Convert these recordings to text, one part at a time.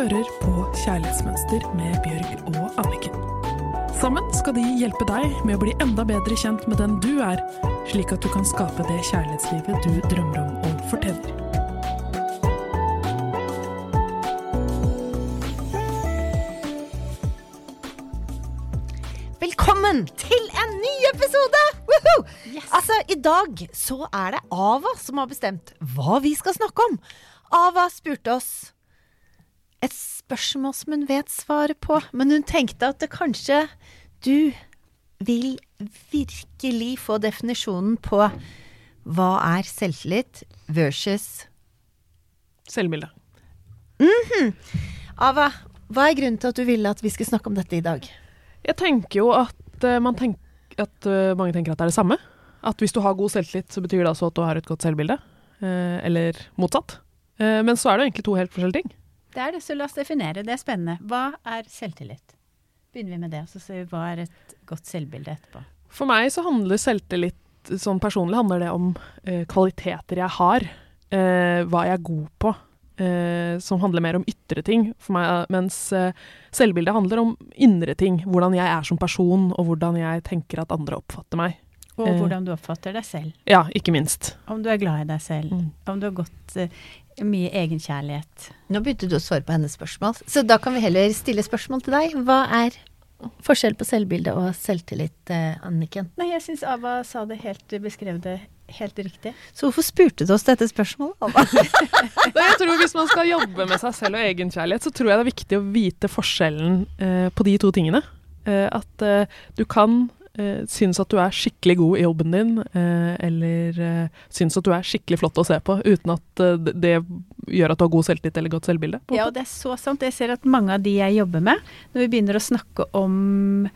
hører på Kjærlighetsmønster med Bjørg og Anniken. Sammen skal de hjelpe deg med å bli enda bedre kjent med den du er, slik at du kan skape det kjærlighetslivet du drømmer om og fortjener. Velkommen til en ny episode! Woohoo! Altså, I dag så er det Ava som har bestemt hva vi skal snakke om. Ava spurte oss et spørsmål som hun vet svaret på, men hun tenkte at det kanskje du vil virkelig få definisjonen på hva er selvtillit versus Selvbilde. Ava, hva er grunnen til at du ville at vi skulle snakke om dette i dag? Jeg tenker jo at, man tenk, at eh, mange tenker at det er det samme. At hvis du har god selvtillit, så betyr det altså at du har et godt selvbilde. Eh, eller motsatt. Men så er det egentlig to helt forskjellige ting. Det er det, så la oss definere. Det er spennende. Hva er selvtillit? Begynner vi med det, så ser vi hva er et godt selvbilde etterpå. For meg så handler selvtillit sånn personlig handler det om eh, kvaliteter jeg har. Eh, hva jeg er god på. Eh, som handler mer om ytre ting for meg, mens eh, selvbildet handler om indre ting. Hvordan jeg er som person, og hvordan jeg tenker at andre oppfatter meg. Og Eh. hvordan du oppfatter deg selv. Ja, ikke minst. Om du er glad i deg selv. Mm. Om du har gått eh, mye egenkjærlighet. Nå begynte du å svare på hennes spørsmål, så da kan vi heller stille spørsmål til deg. Hva er forskjell på selvbilde og selvtillit, eh, Anniken? Nei, jeg syns Ava sa det helt, beskrev det helt riktig. Så hvorfor spurte du oss dette spørsmålet, Ava? Jeg tror Hvis man skal jobbe med seg selv og egenkjærlighet, så tror jeg det er viktig å vite forskjellen eh, på de to tingene. Eh, at eh, du kan eh, synes at du er skikkelig god i jobben din, eh, eller eh, synes at du er skikkelig flott å se på, uten at eh, det- det gjør at du har god selvtillit eller godt selvbilde. Ja, og det er så sant. Jeg ser at mange av de jeg jobber med, når vi begynner å snakke om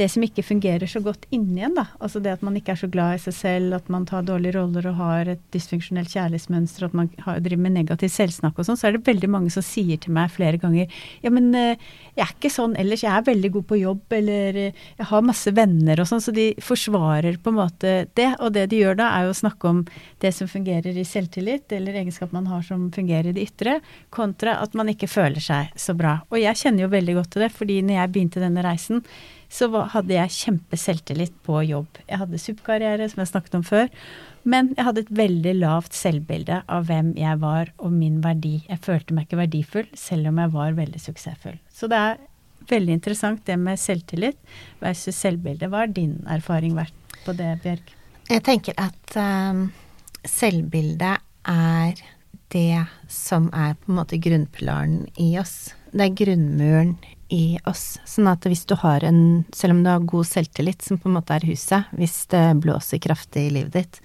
det som ikke fungerer så godt inni en, da. Altså det at man ikke er så glad i seg selv, at man tar dårlige roller og har et dysfunksjonelt kjærlighetsmønster, at man har, driver med negativ selvsnakk og sånn, så er det veldig mange som sier til meg flere ganger ja, men eh, jeg er ikke sånn ellers, jeg er veldig god på jobb, eller eh, jeg har masse venner og sånn, så de forsvarer på en måte det. Og det de gjør da, er jo å snakke om det som fungerer i selvtillit, eller egenskap man har som fungerer i det ytre, kontra at man ikke føler seg så bra. Og jeg kjenner jo veldig godt til det, fordi når jeg begynte denne reisen, så hadde jeg kjempeselvtillit på jobb. Jeg hadde subkarriere, som jeg snakket om før, men jeg hadde et veldig lavt selvbilde av hvem jeg var og min verdi. Jeg følte meg ikke verdifull, selv om jeg var veldig suksessfull. Så det er veldig interessant det med selvtillit versus selvbilde. Hva har din erfaring vært på det, Bjørg? Jeg tenker at um, selvbildet er det som er på en måte grunnpilaren i oss. Det er grunnmuren i oss. Sånn at hvis du har en Selv om du har god selvtillit, som på en måte er huset, hvis det blåser kraftig i livet ditt,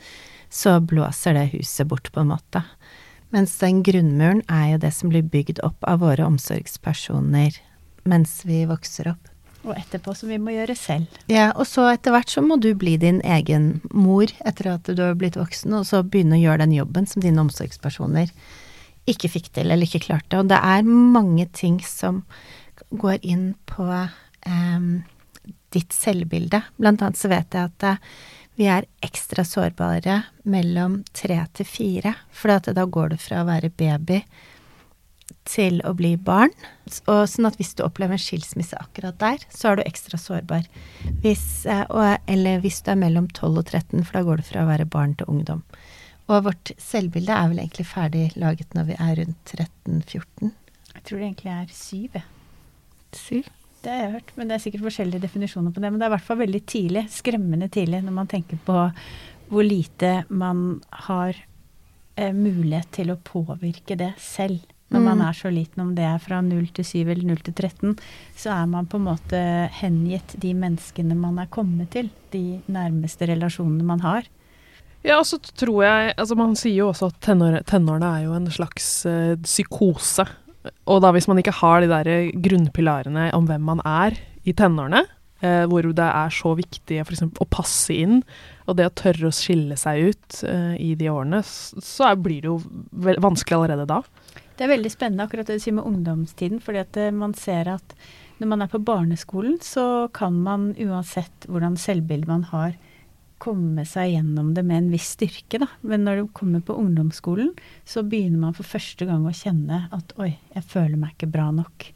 så blåser det huset bort, på en måte. Mens den grunnmuren er jo det som blir bygd opp av våre omsorgspersoner mens vi vokser opp. Og etterpå som vi må gjøre selv. Ja, og så etter hvert så må du bli din egen mor etter at du har blitt voksen, og så begynne å gjøre den jobben som dine omsorgspersoner ikke fikk til eller ikke klarte. Og det er mange ting som går inn på um, ditt selvbilde. Blant annet så vet jeg at eh, vi er ekstra sårbare mellom tre til fire, for da går du fra å være baby til å bli barn. Og sånn at hvis du opplever en skilsmisse akkurat der, så er du ekstra sårbar. Hvis, eh, og, eller hvis du er mellom 12 og 13, for da går du fra å være barn til ungdom. Og vårt selvbilde er vel egentlig ferdig laget når vi er rundt 13-14. Jeg tror det egentlig er syv, jeg. Syv? Det har jeg hørt, men det er sikkert forskjellige definisjoner på det. Men det er i hvert fall veldig tidlig, skremmende tidlig, når man tenker på hvor lite man har eh, mulighet til å påvirke det selv. Når man Mm. er så liten, om det er fra 0 til 7 eller 0 til 13, så er man på en måte hengitt de menneskene man er kommet til. De nærmeste relasjonene man har. Ja, og så tror jeg altså Man sier jo også at tenår, tenårene er jo en slags eh, psykose. Og da hvis man ikke har de der grunnpilarene om hvem man er i tenårene, eh, hvor det er så viktig for eksempel, å passe inn, og det å tørre å skille seg ut eh, i de årene, så er, blir det jo vanskelig allerede da. Det er veldig spennende akkurat det du sier med ungdomstiden, fordi at eh, man ser at når man er på barneskolen, så kan man uansett hvordan selvbilde man har, komme seg gjennom det med en viss styrke, da. Men når du kommer på ungdomsskolen, så begynner man for første gang å kjenne at oi, jeg føler meg ikke bra nok.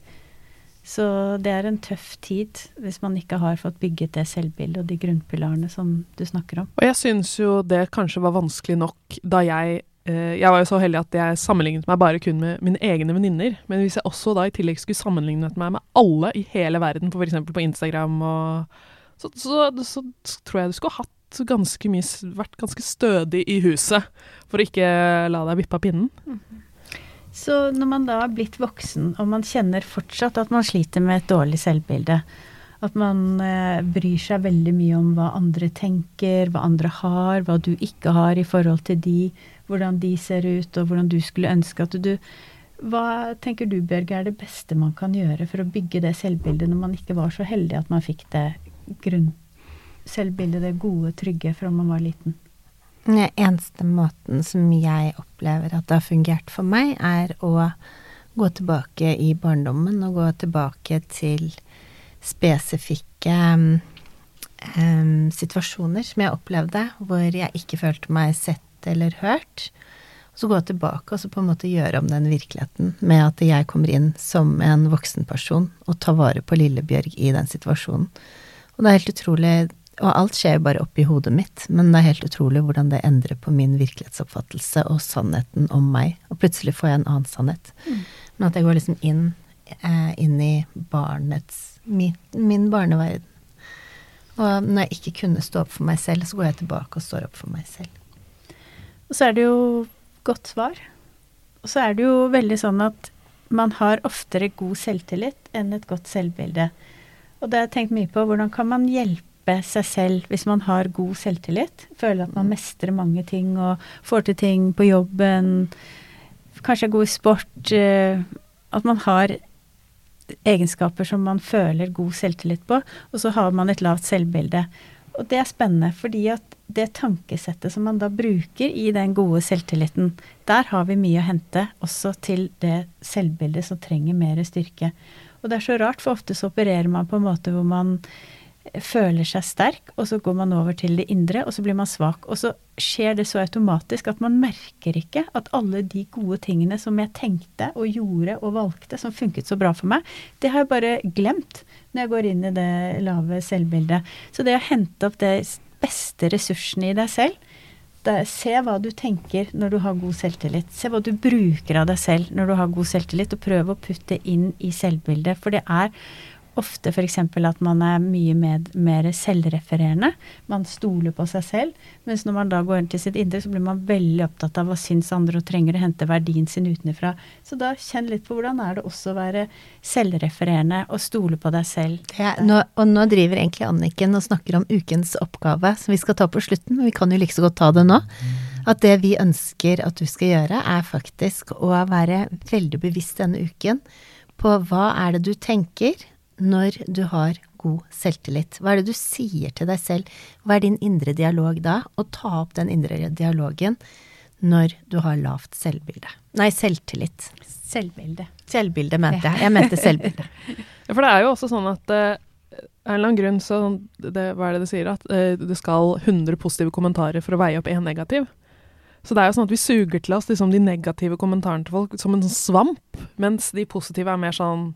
Så det er en tøff tid hvis man ikke har fått bygget det selvbildet og de grunnpilarene som du snakker om. Og jeg syns jo det kanskje var vanskelig nok da jeg eh, Jeg var jo så heldig at jeg sammenlignet meg bare kun med mine egne venninner. Men hvis jeg også da i tillegg skulle sammenlignet meg med alle i hele verden, f.eks. på Instagram, og, så, så, så, så tror jeg du skulle hatt ganske mye Vært ganske stødig i huset for å ikke la deg vippe av pinnen. Så når man da er blitt voksen, og man kjenner fortsatt at man sliter med et dårlig selvbilde, at man eh, bryr seg veldig mye om hva andre tenker, hva andre har, hva du ikke har i forhold til de, hvordan de ser ut, og hvordan du skulle ønske at du Hva tenker du, Bjørge, er det beste man kan gjøre for å bygge det selvbildet når man ikke var så heldig at man fikk det grunn selvbildet, det gode, trygge fra man var liten? Den eneste måten som jeg opplever at det har fungert for meg, er å gå tilbake i barndommen og gå tilbake til spesifikke um, situasjoner som jeg opplevde, hvor jeg ikke følte meg sett eller hørt. Så gå tilbake og så på en måte gjøre om den virkeligheten med at jeg kommer inn som en voksen person og tar vare på Lillebjørg i den situasjonen. Og det er helt utrolig og alt skjer jo bare oppi hodet mitt, men det er helt utrolig hvordan det endrer på min virkelighetsoppfattelse og sannheten om meg. Og plutselig får jeg en annen sannhet. Mm. Men at jeg går liksom inn, eh, inn i barnets min, min barneverden. Og når jeg ikke kunne stå opp for meg selv, så går jeg tilbake og står opp for meg selv. Og så er det jo godt svar. Og så er det jo veldig sånn at man har oftere god selvtillit enn et godt selvbilde. Og det har jeg tenkt mye på. Hvordan kan man hjelpe hjelpe seg selv hvis man har god selvtillit. Føler at man mestrer mange ting og får til ting på jobben. Kanskje er god i sport. Eh, at man har egenskaper som man føler god selvtillit på, og så har man et lavt selvbilde. Og det er spennende, fordi at det tankesettet som man da bruker i den gode selvtilliten, der har vi mye å hente også til det selvbildet som trenger mer styrke. Og det er så rart, for ofte så opererer man på en måte hvor man føler seg sterk, og så går man over til det indre, og så blir man svak. Og så skjer det så automatisk at man merker ikke at alle de gode tingene som jeg tenkte og gjorde og valgte, som funket så bra for meg, det har jeg bare glemt når jeg går inn i det lave selvbildet. Så det å hente opp det beste ressursene i deg selv, det, se hva du tenker når du har god selvtillit. Se hva du bruker av deg selv når du har god selvtillit, og prøv å putte inn i selvbildet. For det er ofte f.eks. at man er mye med, mer selvrefererende. Man stoler på seg selv. Mens når man da går inn til sitt indre, så blir man veldig opptatt av hva syns andre og trenger å hente verdien sin utenfra. Så da kjenn litt på hvordan er det også å være selvrefererende og stole på deg selv. Ja, nå, og nå driver egentlig Anniken og snakker om ukens oppgave som vi skal ta på slutten, men vi kan jo like så godt ta det nå. At det vi ønsker at du skal gjøre, er faktisk å være veldig bevisst denne uken på hva er det du tenker, når du har god selvtillit? Hva er det du sier til deg selv? Hva er din indre dialog da? Og ta opp den indre dialogen når du har lavt selvbilde. Nei, selvtillit. Selvbilde. Selvbilde mente jeg. Jeg mente selvbilde. ja, for det er jo også sånn at uh, en eller annen grunn så det, Hva er det det sier? At uh, det skal 100 positive kommentarer for å veie opp én negativ. Så det er jo sånn at vi suger til oss liksom, de negative kommentarene til folk som en svamp, mens de positive er mer sånn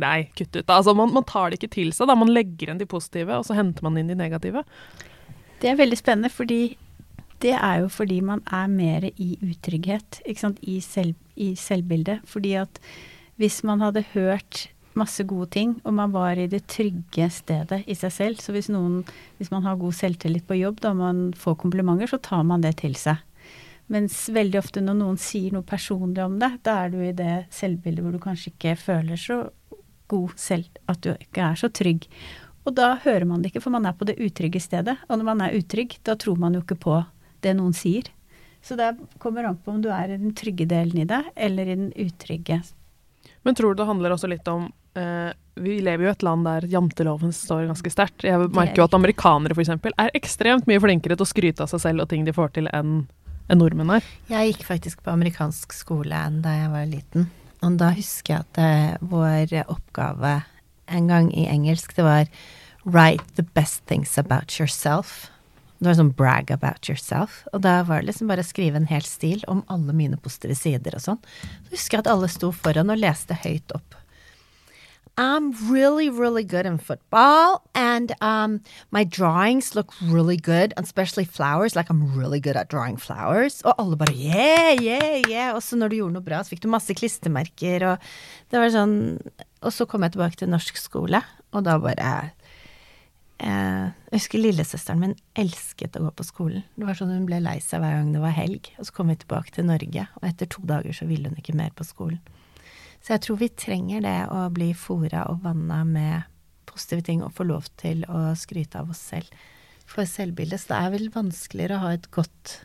Nei, kutt ut. Altså, man, man, tar det ikke til seg. da. Man legger inn de positive, og så henter man inn de negative. Det er veldig spennende, fordi det er jo fordi man er mer i utrygghet? I, selv, i selvbildet. Fordi at hvis man hadde hørt masse gode ting, og man var i det trygge stedet i seg selv. Så hvis noen, hvis man har god selvtillit på jobb, da man får komplimenter, så tar man det til seg. Mens veldig ofte når noen sier noe personlig om det, da er du i det selvbildet hvor du kanskje ikke føler så god selv, at du ikke er så trygg. Og da hører man det ikke, for man er på det utrygge stedet. Og når man er utrygg, da tror man jo ikke på det noen sier. Så det kommer an på om du er i den trygge delen i det, eller i den utrygge. Men tror du det handler også litt om eh, Vi lever jo i et land der janteloven står ganske sterkt. Jeg merker jo at amerikanere f.eks. er ekstremt mye flinkere til å skryte av seg selv og ting de får til, enn en nordmenn er. Jeg gikk faktisk på amerikansk skole da jeg var liten. Og da husker jeg at det, vår oppgave en gang i engelsk, det var Write the best things about yourself. Det var sånn brag about yourself. Og da var det liksom bare å skrive en hel stil om alle mine positive sider og sånn. Så husker jeg at alle sto foran og leste høyt opp. I'm really, really good in football, and um, my drawings look really good, especially flowers. Like I'm really good at drawing flowers. Og alle bare yeah, yeah, yeah. Og så når du gjorde noe bra, så fikk du masse klistremerker, og det var sånn Og så kom jeg tilbake til norsk skole, og da bare eh, Jeg husker lillesøsteren min elsket å gå på skolen. Det var sånn Hun ble lei seg hver gang det var helg. Og så kom vi tilbake til Norge, og etter to dager så ville hun ikke mer på skolen. Så jeg tror vi trenger det å bli fora og vanna med positive ting og få lov til å skryte av oss selv. For selvbildet. Så det er vel vanskeligere å ha et godt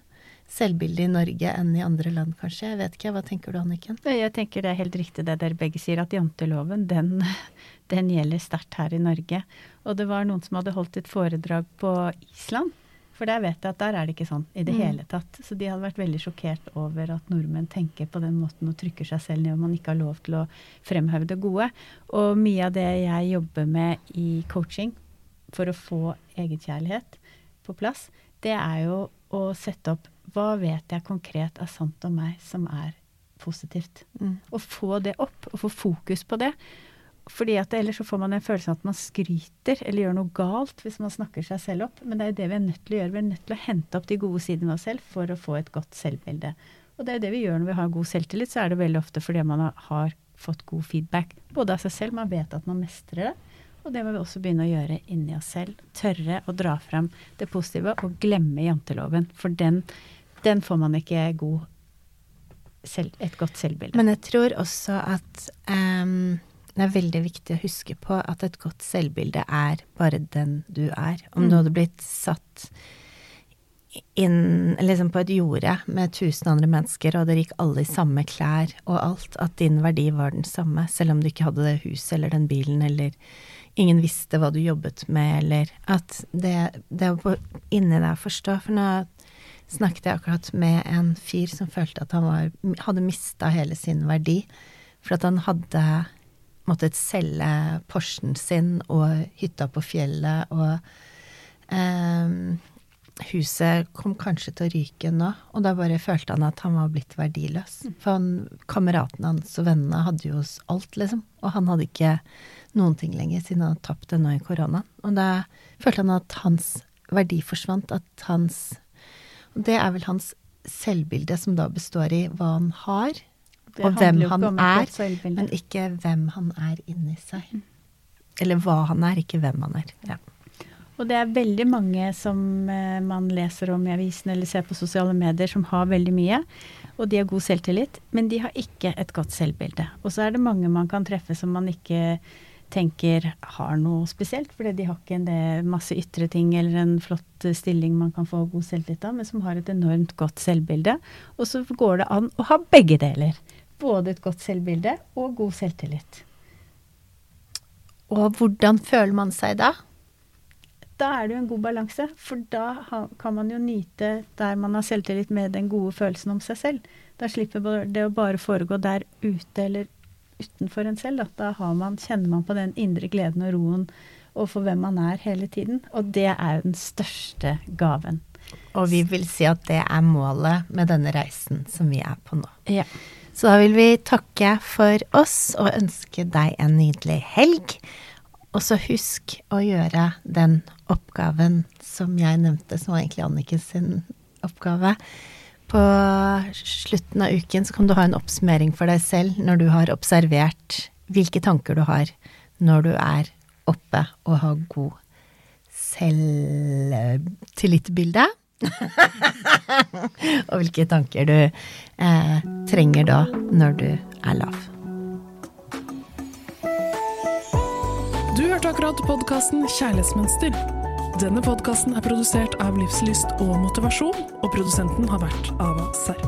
selvbilde i Norge enn i andre land, kanskje. Jeg vet ikke. Hva tenker du, Anniken? Jeg tenker det er helt riktig det dere begge sier, at janteloven den, den gjelder sterkt her i Norge. Og det var noen som hadde holdt et foredrag på Island for der vet jeg at der er det ikke sånn i det mm. hele tatt. Så de hadde vært veldig sjokkert over at nordmenn tenker på den måten og trykker seg selv ned, og man ikke har lov til å fremheve det gode. Og mye av det jeg jobber med i coaching for å få egenkjærlighet på plass, det er jo å sette opp hva vet jeg konkret er sant om meg som er positivt. Mm. Og få det opp, og få fokus på det. Fordi at ellers så får man en følelse av at man skryter eller gjør noe galt hvis man snakker seg selv opp. Men det er jo det vi er nødt til å gjøre. Vi er nødt til å hente opp de gode sidene ved oss selv for å få et godt selvbilde. Og det er jo det vi gjør når vi har god selvtillit, så er det veldig ofte fordi man har fått god feedback. Både av seg selv, man vet at man mestrer det. Og det må vi også begynne å gjøre inni oss selv. Tørre å dra frem det positive og glemme janteloven. For den, den får man ikke selv, et godt selvbilde. Men jeg tror også at um det er veldig viktig å huske på at et godt selvbilde er bare den du er. Om mm. du hadde blitt satt inn liksom på et jorde med tusen andre mennesker, og dere gikk alle i samme klær og alt, at din verdi var den samme, selv om du ikke hadde det huset eller den bilen, eller ingen visste hva du jobbet med, eller at det, det å inni deg forstå For nå snakket jeg akkurat med en fyr som følte at han var, hadde mista hele sin verdi, for at han hadde måttet selge Porschen sin og hytta på fjellet, og eh, huset kom kanskje til å ryke nå, og da bare følte han at han var blitt verdiløs. Mm. For han, kameratene hans og vennene hadde jo alt, liksom, og han hadde ikke noen ting lenger siden han hadde tapt det nå i koronaen. Og da følte han at hans verdi forsvant, at hans Og det er vel hans selvbilde som da består i hva han har, og hvem han er, men ikke hvem han er inni seg. Mm. Eller hva han er, ikke hvem han er. Ja. Og det er veldig mange som eh, man leser om i avisen eller ser på sosiale medier, som har veldig mye. Og de har god selvtillit, men de har ikke et godt selvbilde. Og så er det mange man kan treffe som man ikke tenker har noe spesielt, fordi de har ikke en masse ytre ting eller en flott stilling man kan få god selvtillit av, men som har et enormt godt selvbilde. Og så går det an å ha begge deler både et godt selvbilde og god selvtillit. Og hvordan føler man seg da? Da er det jo en god balanse, for da kan man jo nyte der man har selvtillit med den gode følelsen om seg selv. Da slipper det å bare foregå der ute eller utenfor en selv. Da, da man, kjenner man på den indre gleden og roen overfor hvem man er hele tiden. Og det er jo den største gaven. Og vi vil si at det er målet med denne reisen som vi er på nå. Ja. Så da vil vi takke for oss og ønske deg en nydelig helg. Og så husk å gjøre den oppgaven som jeg nevnte, som var egentlig Anniken sin oppgave. På slutten av uken så kan du ha en oppsummering for deg selv når du har observert hvilke tanker du har når du er oppe og har god selvtillitsbilde. og hvilke tanker du eh, trenger da når du er lav. Du hørte akkurat podkasten Kjærlighetsmønster. Denne podkasten er produsert av Livslyst og Motivasjon, og produsenten har vært Ava Serr.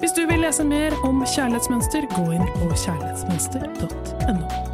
Hvis du vil lese mer om kjærlighetsmønster, gå inn på kjærlighetsmønster.no.